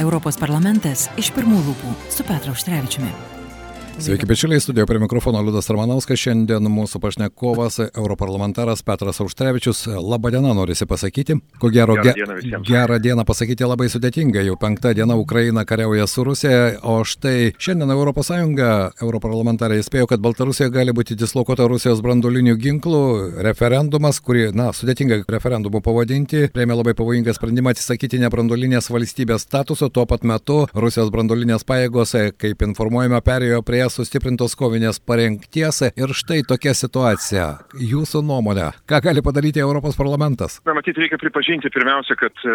Europos parlamentas iš pirmų lūpų su Petru Auštrevičiumi. Sveiki, bičiuliai, studijo prie mikrofono Liudas Ramanauskas. Šiandien mūsų pašnekovas, europarlamentaras Petras Auštrevičius. Labadiena, norisi pasakyti. Ko gero, gerą dieną, visiems. gerą dieną pasakyti labai sudėtinga. Jau penktą dieną Ukraina kariauja su Rusija, o štai šiandien ES, europarlamentarai įspėjo, kad Baltarusija gali būti dislokuota Rusijos brandolinių ginklų. Referendumas, kurį, na, sudėtinga referendumu pavadinti, priėmė labai pavojingą sprendimą atsisakyti nebrandolinės valstybės statuso. Tuo pat metu Rusijos brandolinės pajėgos, kaip informuojama, perėjo prie sustiprintos kovinės parengties ir štai tokia situacija. Jūsų nuomonė, ką gali padaryti Europos parlamentas? Na, matyt, reikia pripažinti pirmiausia, kad e,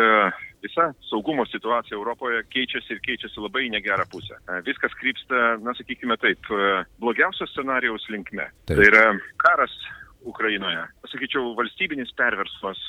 visa saugumo situacija Europoje keičiasi ir keičiasi labai į negerą pusę. E, Viskas krypsta, na, sakykime taip, e, blogiausio scenarijaus linkme. Taip. Tai yra karas Ukrainoje. Sakyčiau, valstybinis perversmas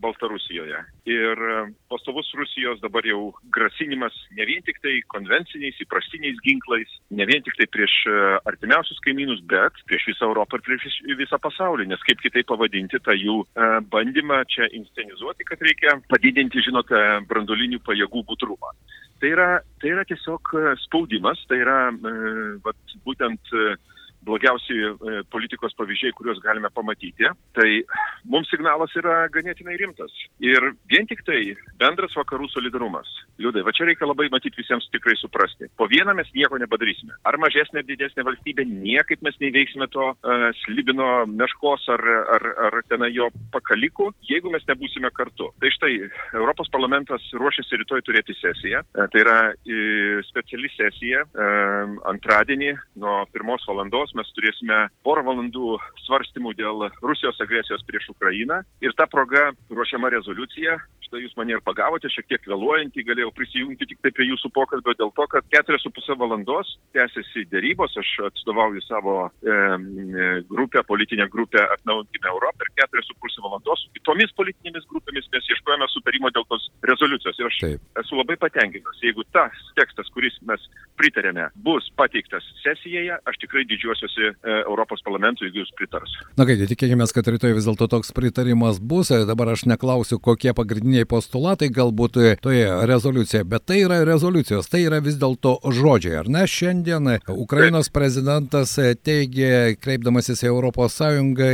Baltarusijoje. Ir e, pastovus Rusijos dabar jau grasinimas ne vien tik tai konvenciniais, įprastiniais ginklais, ne vien tik tai prieš e, artimiausius kaimynus, bet prieš visą Europą ir prieš vis- visą pasaulį. Nes kaip kitaip pavadinti tą jų e, bandymą čia inscenizuoti, kad reikia padidinti, žinote, brandolinių pajėgų budrumą. Tai yra, tai yra tiesiog spaudimas, tai yra vat, būtent blogiausi e, politikos pavyzdžiai, kuriuos galime pamatyti, tai mums signalas yra ganėtinai rimtas. Ir vien tik tai bendras vakarų solidarumas. Liudai, va čia reikia labai matyti visiems tikrai suprasti. Po vieną mes nieko nepadarysime. Ar mažesnė ar didesnė valstybė, niekaip mes neįveiksime to uh, slibino meškos ar, ar, ar ten jo pakalikų, jeigu mes nebūsime kartu. Tai štai, Europos parlamentas ruošiasi rytoj turėti sesiją. E, Tai yra e, speciali sesija. E, Antradienį nuo pirmos valandos mes turėsime porą valandų svarstymų dėl Rusijos agresijos prieš Ukrainą. Ir ta proga ruošiama rezoliucija. Štai jūs mane ir pagavote, šiek tiek vėluojantį, galėjau prisijungti tik tai prie jūsų pokalbio dėl to, kad keturias su pusę valandos tęsiasi dėrybos. Aš atstovauju savo e, grupę, politinę grupę Atnaujinkime Europą ir keturias su pusę valandos su kitomis politinėmis grupėmis mes ieškojame sutarimo dėl tos rezoliucijos. Ir aš Taip. esu labai patenkintas. Jeigu tas tekstas, kuris mes pritarėme, bus pateiktas sesijoje, aš tikrai didžiuosiuosi e, Europos parlamentui, jeigu jūs pritars. Na kągi, tikėkime, kad rytoj vis dėlto toks pritarimas bus. Dabar aš neklausiu, kokie pagrindiniai postulatai galbūt toje rezoliucijoje, bet tai yra rezoliucijos, tai yra vis dėlto žodžiai. Ar ne? Šiandien Ukrainos prezidentas teigė, kreipdamasis į ES,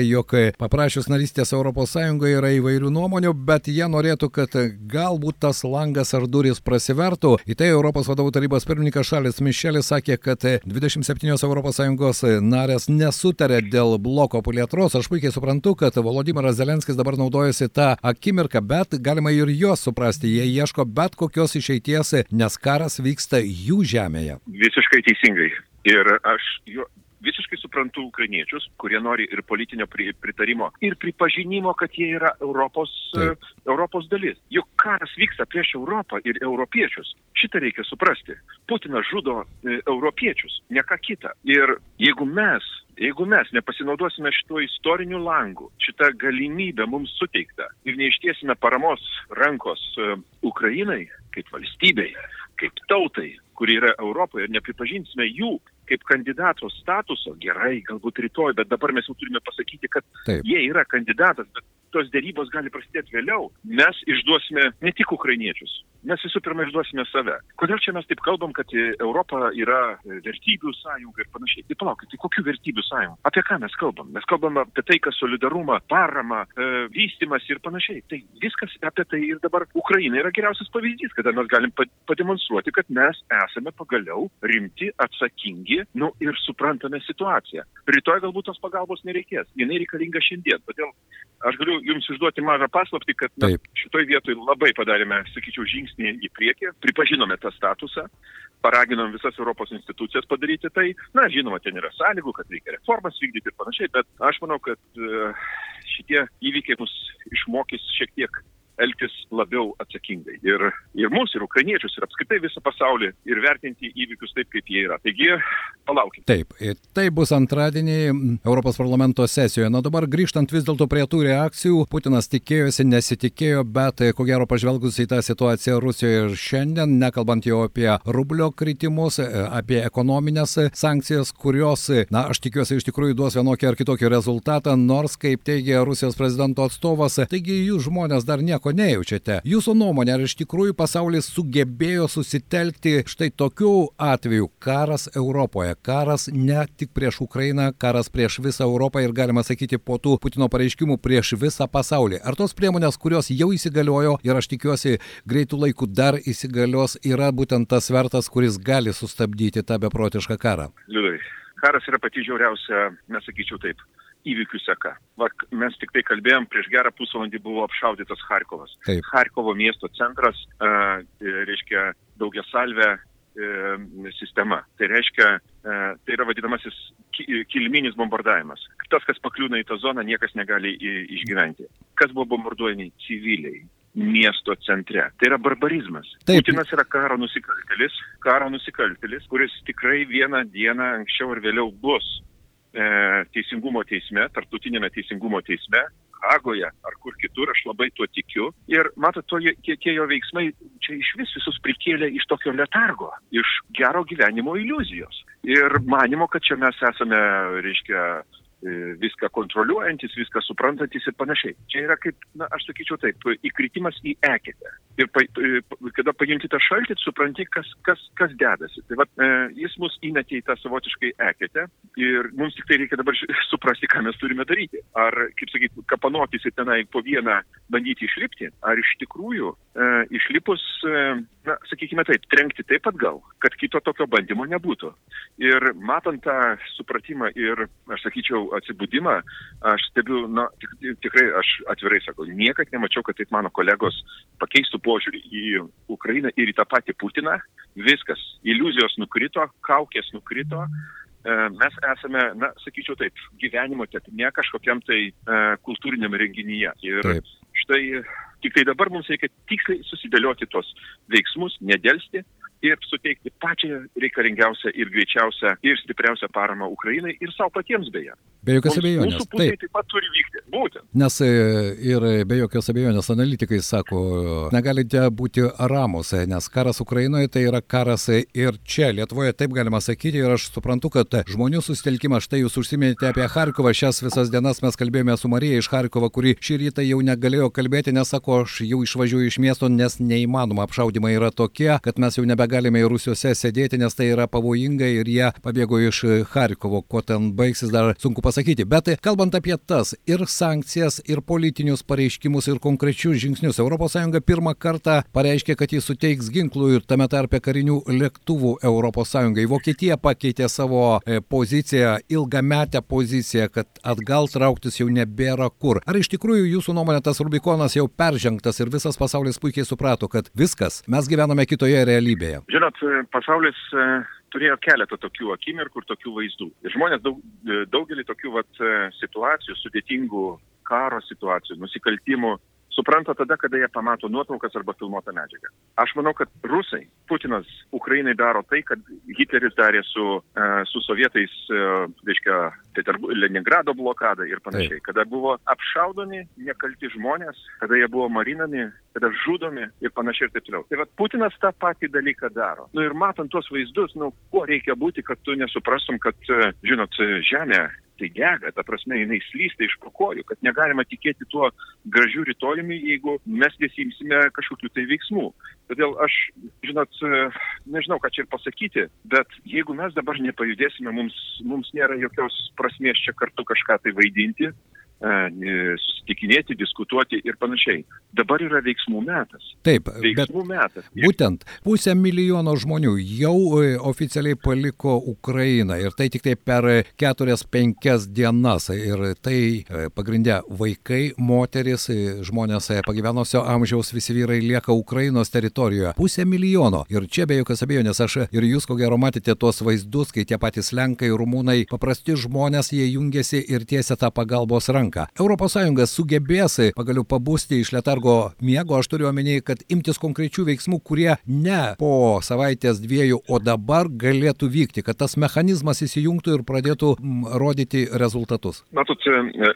jog paprašius narystės ES yra įvairių nuomonių, bet jie norėtų, kad galbūt tas langas ar duris prasivertų. Į tai Europos vadovų tarybos pirmininkas Šalis Mišelis sakė, kad 27 ES narės nesutarė dėl bloko plėtros. Aš puikiai suprantu, kad Volodymyras Zelenskis dabar naudojasi tą akimirką, bet galima ir juos suprasti. Jie ieško bet kokios išeities, nes karas vyksta jų žemėje. Visiškai teisingai. Ir aš jo, visiškai suprantu ukrainiečius, kurie nori ir politinio pri, pritarimo, ir pripažinimo, kad jie yra Europos, Taip. e, Europos dalis. Juk karas vyksta prieš Europą ir europiečius. Šitą reikia suprasti. Putinas žudo e, europiečius, ne ką kitą. Ir jeigu mes Jeigu mes nepasinaudosime šituo istoriniu langu, šitą galimybę mums suteiktą ir neištiesime paramos rankos e, Ukrainai kaip valstybei, kaip tautai, kuri yra Europoje, ir nepripažinsime jų kaip kandidato statuso, gerai, galbūt rytoj, bet dabar mes jau turime pasakyti, kad Taip. jie yra kandidatas, bet tos dėrybos gali prasidėti vėliau. Mes išduosime ne tik ukrainiečius, mes visų pirma išduosime save. Kodėl čia mes taip kalbam, kad e, Europa yra e, vertybių sąjunga ir panašiai? Tai palaukit, tai kokių vertybių sąjunga? Apie ką mes kalbam? Mes kalbam apie taiką, solidarumą, paramą, e, vystimas ir panašiai. Tai viskas apie tai ir dabar Ukraina yra geriausias pavyzdys, kada mes galim pa- pademonstruoti, kad mes esame pagaliau rimti, atsakingi, nu ir suprantame situaciją. Rytoj galbūt tos pagalbos nereikės, jinai reikalinga šiandien. Todėl aš galiu Jums išduoti mažą paslapti, kad Taip. šitoj vietoj labai padarėme, sakyčiau, žingsnį į priekį, pripažinome tą statusą, paraginom visas Europos institucijas padaryti tai. Na, žinoma, ten yra sąlygų, kad reikia reformas vykdyti ir panašiai, bet aš manau, kad e, šitie įvykiai mus išmokys šiek tiek elgtis labiau atsakingai. Ir, ir mus, ir ukrainiečius, ir apskritai visą pasaulį, ir vertinti įvykius taip, kaip jie yra. Taigi, palaukit. Taip, tai bus antradienį Europos parlamento sesijoje. Na dabar grįžtant vis dėlto prie tų reakcijų, Putinas tikėjosi, nesitikėjo, bet e, ko gero pažvelgus į tą situaciją Rusijoje ir šiandien, nekalbant jau apie rublio kritimus, e, apie ekonominės sankcijas, kurios, e, na aš tikiuosi, iš tikrųjų duos vienokį ar kitokį rezultatą, nors, kaip teigia Rusijos prezidento atstovas, taigi jų žmonės dar nieko nieko nejaučiate. Jūsų nuomonė, ar iš tikrųjų pasaulis sugebėjo susitelkti štai tokiu atveju karas Europoje, karas ne tik prieš Ukrainą, karas prieš visą Europą ir galima sakyti po tų Putino pareiškimų prieš visą pasaulį. Ar tos priemonės, kurios jau įsigaliojo ir aš tikiuosi greitų laikų dar įsigalios, yra būtent tas svertas, kuris gali sustabdyti tą beprotišką karą? Liudai, karas yra pati žiauriausia, nesakyčiau taip, įvykių seka. Va, mes tik tai kalbėjom, prieš gerą pusvalandį buvo apšaudytas Harkovas. Taip. Harkovo miesto centras, uh, reiškia, daugia salvė uh, sistema. Tai reiškia, uh, tai yra vadinamasis ki kilminis bombardavimas. Tas, kas pakliūna į tą zoną, niekas negali išgyventi. Kas buvo bombarduojami? Civiliai miesto centre. Tai yra barbarizmas. Taip. Putinas yra karo nusikaltelis, karo nusikaltelis, kuris tikrai vieną dieną anksčiau ir vėliau bus e, teisingumo teisme, tarptautinėme teisingumo teisme, Hagoje ar kur kitur, aš labai tuo tikiu. Ir matot, to, tie, tie jo veiksmai čia iš vis visus prikėlė iš tokio letargo, iš gero gyvenimo iliuzijos. Ir manimo, kad čia mes esame, reiškia, e, viską kontroliuojantis, viską suprantantis ir panašiai. Čia yra kaip, na, aš sakyčiau taip, įkritimas į eketę ir pa, e, kada pajunti tą šaltį, supranti, kas, kas, kas dedasi. Tai vat, e, jis mus įmetė į tą savotiškai eketę ir mums tik tai reikia dabar suprasti, ką mes turime daryti. Ar, kaip sakyti, kapanotis ir tenai po vieną bandyti išlipti, ar iš tikrųjų e, išlipus, e, na, sakykime taip, trenkti taip atgal, kad kito tokio bandymo nebūtų. Ir matant tą supratimą ir, aš sakyčiau, atsibūdimą, aš stebiu, na, tik, tikrai, aš atvirai sakau, niekad nemačiau, kad taip mano kolegos pakeistų požiūrį į Ukrainą ir į tą patį Putiną. Viskas, iliuzijos nukrito, kaukės nukrito. E, mes esame, na, sakyčiau taip, gyvenimo tetne kažkokiam tai uh, kultūriniam renginyje. Ir taip. štai tik tai dabar mums reikia tiksliai susidėlioti tos veiksmus, nedelsti ir suteikti pačią reikalingiausią ir greičiausią ir stipriausią paramą Ukrainai ir savo patiems beje. Be jokios abejonės. Mūsų pusė taip. taip pat turi vykti. Būtent. Nes e, ir be jokios abejonės analitikai sako, negalite būti ramus, nes karas Ukrainoje tai yra karas ir čia, Lietuvoje taip galima sakyti ir aš suprantu, kad žmonių susitelkimas, štai jūs užsiminėte apie Harkovą, šias visas dienas mes kalbėjome su Marija iš Harkovo, kuri šį rytą jau negalėjo kalbėti, nes sako, aš jau išvažiuoju iš miesto, nes neįmanoma, apšaudimai yra tokie, kad mes jau nebegalime į Rusijuose sėdėti, nes tai yra pavojinga ir jie pabėgo iš Harkovo, ko ten baigsis dar sunku pasakyti. Bet kalbant apie tas ir sankcijas, ir politinius pareiškimus, ir konkrečius žingsnius, ES pirmą kartą pareiškė, kad jis suteiks ginklų ir tame tarpe karinių lėktuvų ES. Vokietija pakeitė savo e, poziciją, ilgametę poziciją, kad atgal trauktis jau nebėra kur. Ar iš tikrųjų jūsų nuomonė tas Rubikonas jau peržengtas ir visas pasaulis puikiai suprato, kad viskas, mes gyvename kitoje realybėje? Žinot, pasaulis e, turėjo keletą tokių akimirkų ir tokių vaizdų. Ir žmonės daug, e, daugelį tokių vat, e, situacijų, sudėtingų karo situacijų, nusikaltimų, supranta tada, kada jie pamato nuotraukas arba filmuotą medžiagą. Aš manau, kad rusai, Putinas Ukrainai daro tai, kad Hitleris darė su, su sovietais, reiškia, Leningrado blokada ir panašiai. Taip. Kada buvo apšaudomi nekalti žmonės, kada jie buvo marinami, kada žudomi ir panašiai ir taip toliau. Tai vad Putinas tą patį dalyką daro. Nu ir matant tuos vaizdus, nu, kuo reikia būti, kad tu nesuprastum, kad, žinot, žemė tai dega, ta prasme, jinai slysta iš pakojų, kad negalima tikėti tuo gražiu rytojumi, jeigu mes nesimsime kažkokių tai veiksmų. Todėl aš, žinot, nežinau, ką čia ir pasakyti, bet jeigu mes dabar nepajudėsime, mums, mums nėra jokios prasmės čia kartu kažką tai vaidinti, E, susitikinėti, diskutuoti ir panašiai. Dabar yra veiksmų metas. Taip, veiksmų metas. Būtent pusę milijono žmonių jau e, oficialiai paliko Ukrainą ir tai tik tai per keturias, penkias dienas. Ir tai e, pagrindė vaikai, moteris, žmonės pagyvenusio amžiaus visi vyrai lieka Ukrainos teritorijoje. Pusę milijono. Ir čia be jokios abejonės aš ir jūs ko gero matėte tuos vaizdus, kai tie patys Lenkai, Rumūnai, paprasti žmonės, jie jungiasi ir tiesia tą pagalbos ranką ranką. ES sugebės pagaliau pabusti iš letargo miego, aš turiu omeny, kad imtis konkrečių veiksmų, kurie ne po savaitės dviejų, o dabar galėtų vykti, kad tas mechanizmas įsijungtų ir pradėtų rodyti rezultatus. Matot, e,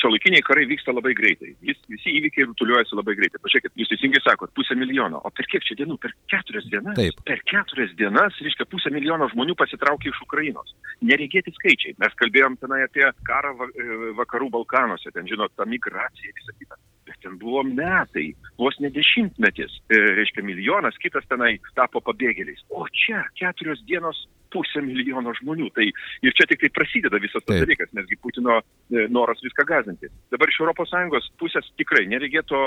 šiuolaikiniai karai vyksta labai greitai. Vis, visi įvykiai rutuliuojasi labai greitai. Pažiūrėkit, jūs teisingai sakot, pusę milijono. O per kiek čia dienų? Per keturias dienas? Taip. Per keturias dienas, reiškia, pusę milijono žmonių pasitraukė iš Ukrainos. Nereikėti skaičiai. Mes kalbėjom tenai apie karą e, vakarų Balkanuose, ten, žinot, tą migraciją ir visą kitą. Bet ten buvo metai, vos ne dešimtmetis, e, reiškia milijonas, kitas tenai tapo pabėgėliais. O čia keturios dienos pusę milijono žmonių. Tai ir čia tik tai prasideda visas tas dalykas, nesgi Putino e, noras viską gazinti. Dabar iš ES pusės tikrai nereikėtų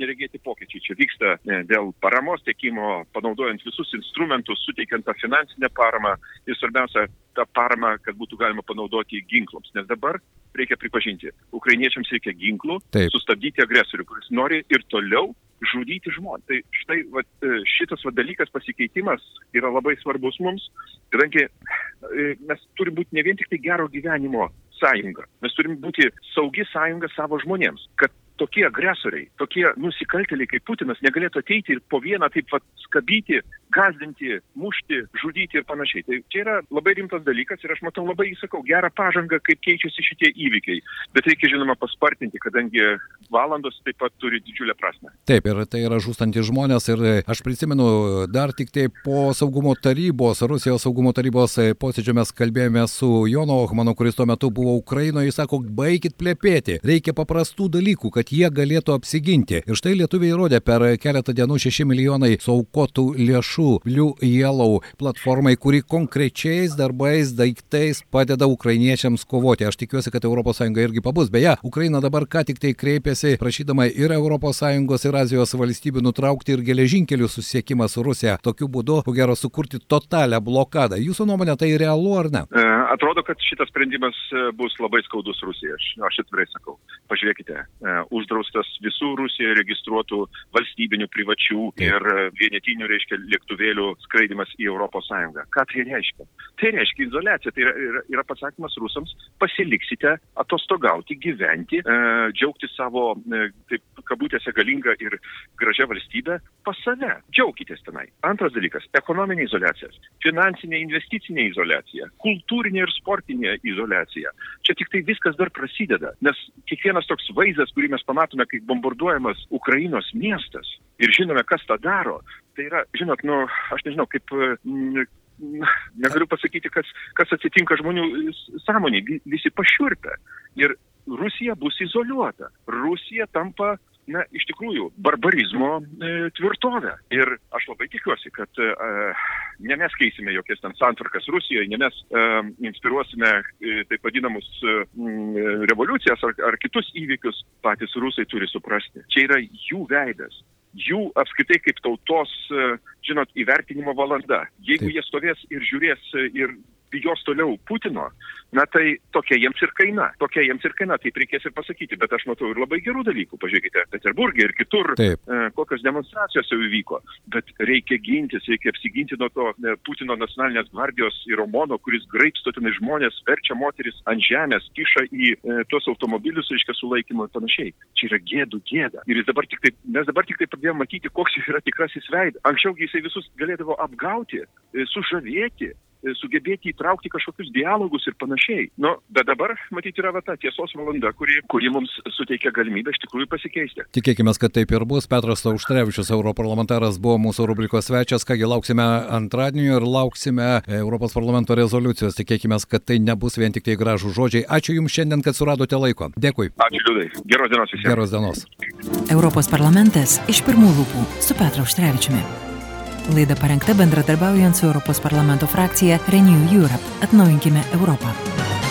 neregėti pokyčiai. Čia vyksta e, dėl paramos tiekimo, panaudojant visus instrumentus, suteikiant tą finansinę paramą ir svarbiausia, tą paramą, kad būtų galima panaudoti ginklams. Nes dabar reikia pripažinti, ukrainiečiams reikia ginklų, Taip. sustabdyti agresorių, kuris nori ir toliau žudyti žmonės. Tai štai va, e, šitas va, dalykas pasikeitimas yra labai svarbus mums, kadangi e, mes turime būti ne vien tik tai gero gyvenimo sąjunga, mes turime būti saugi sąjunga savo žmonėms, kad tokie agresoriai, tokie nusikaltėliai kaip Putinas negalėtų ateiti ir po vieną taip pat skabyti, gazdinti, mušti, žudyti ir panašiai. Tai čia yra labai rimtas dalykas ir aš matau labai, sakau, gerą pažangą, kaip keičiasi šitie įvykiai. Bet reikia, žinoma, paspartinti, kadangi valandos taip pat turi didžiulę prasme. Taip, ir tai yra žūstantys žmonės ir aš prisimenu, dar tik tai po saugumo tarybos, Rusijos saugumo tarybos posėdžio mes kalbėjome su Jono Ohmanu, kuris tuo metu buvo Ukrainoje, jis sako, baigit plėpėti, reikia paprastų dalykų, kad jie galėtų apsiginti. Ir štai lietuviai įrodė per keletą dienų 6 milijonai saukotų lėšų Blue Yellow platformai, kuri konkrečiais darbais, daiktais padeda ukrainiečiams kovoti. Aš tikiuosi, kad ES irgi pabus. Beje, Ukraina dabar ką tik tai kreipėsi, prašydama ir ES, ir Azijos valstybių nutraukti ir geležinkelių susiekimą su Rusija. Tokiu būdu, ko gero, sukurti totalią blokadą. Jūsų nuomonė tai realu ar ne? E, atrodo, kad šitas sprendimas e, bus labai skaudus Rusijai. Aš, aš atvirai sakau. Pažiūrėkite, e, uždraustas visų Rusijoje registruotų valstybinių, privačių ir vienetinių, reiškia, lėktuvėlių skraidimas į ES. Ką tai reiškia? Tai reiškia izolacija. Tai yra, yra, yra pasakymas rusams, pasiliksite atostogauti, gyventi, e, džiaugti savo, e, taip kabutėse, galingą ir gražią valstybę pas save. Džiaukitės tenai. Antras dalykas - ekonominė izolacija, finansinė investicinė izolacija, kultūrinė ir sportinė izolacija. Čia tik tai viskas dar prasideda, nes kiekvienas toks vaizdas, kurį mes pamatome, kaip bombarduojamas Ukrainos miestas ir žinome, kas tą daro, tai yra, žinot, nu, aš nežinau, kaip mm, negaliu pasakyti, kas, kas atsitinka žmonių sąmonė, visi pašiurpia. Ir Rusija bus izoliuota. Rusija tampa na, iš tikrųjų, barbarizmo e, tvirtovę. Ir aš labai tikiuosi, kad e, ne mes keisime jokias ten santvarkas Rusijoje, ne mes e, inspiruosime e, taip vadinamus e, revoliucijas ar, ar kitus įvykius, patys rusai turi suprasti. Čia yra jų veidas jų apskritai kaip tautos, e, žinot, įvertinimo valanda. Jeigu Taip. jie stovės ir žiūrės e, ir bijos toliau Putino, na tai tokia jiems ir kaina. Tokia jiems ir kaina, taip reikės ir pasakyti. Bet aš matau ir labai gerų dalykų. Pažiūrėkite, Peterburgė ir kitur, taip. e, kokios demonstracijos jau įvyko. Bet reikia gintis, reikia apsiginti nuo to e, Putino nacionalinės gvardijos ir Omono, kuris graipsto tenai žmonės, verčia moteris ant žemės, kiša į e, tuos automobilius, reiškia, sulaikymo ir panašiai. Čia yra gėdų gėda. Ir dabar tai, mes dabar tik tai pradėjome matyti, koks jis yra tikrasis veidas. Anksčiau jisai visus galėdavo apgauti, e, sužavėti, sugebėti įtraukti kažkokius dialogus ir panašiai. Nu, bet dabar, matyti, yra va ta tiesos valanda, kuri, kuri mums suteikia galimybę iš tikrųjų pasikeisti. Tikėkime, kad taip ir bus. Petras Auštrevičius, europarlamentaras, buvo mūsų rubrikos svečias. Kągi, lauksime antradienio ir lauksime Europos parlamento rezoliucijos. Tikėkime, kad tai nebus vien tik tai gražų žodžiai. Ačiū Jums šiandien, kad suradote laiko. Dėkui. Ačiū Liudai. Geros dienos visiems. Geros dienos. Europos parlamentas iš pirmų lūpų su Petru Auštrevičiumi. Laida parengta bendradarbiaujant su Europos parlamento frakcija Renew Europe. Atnaujinkime Europą.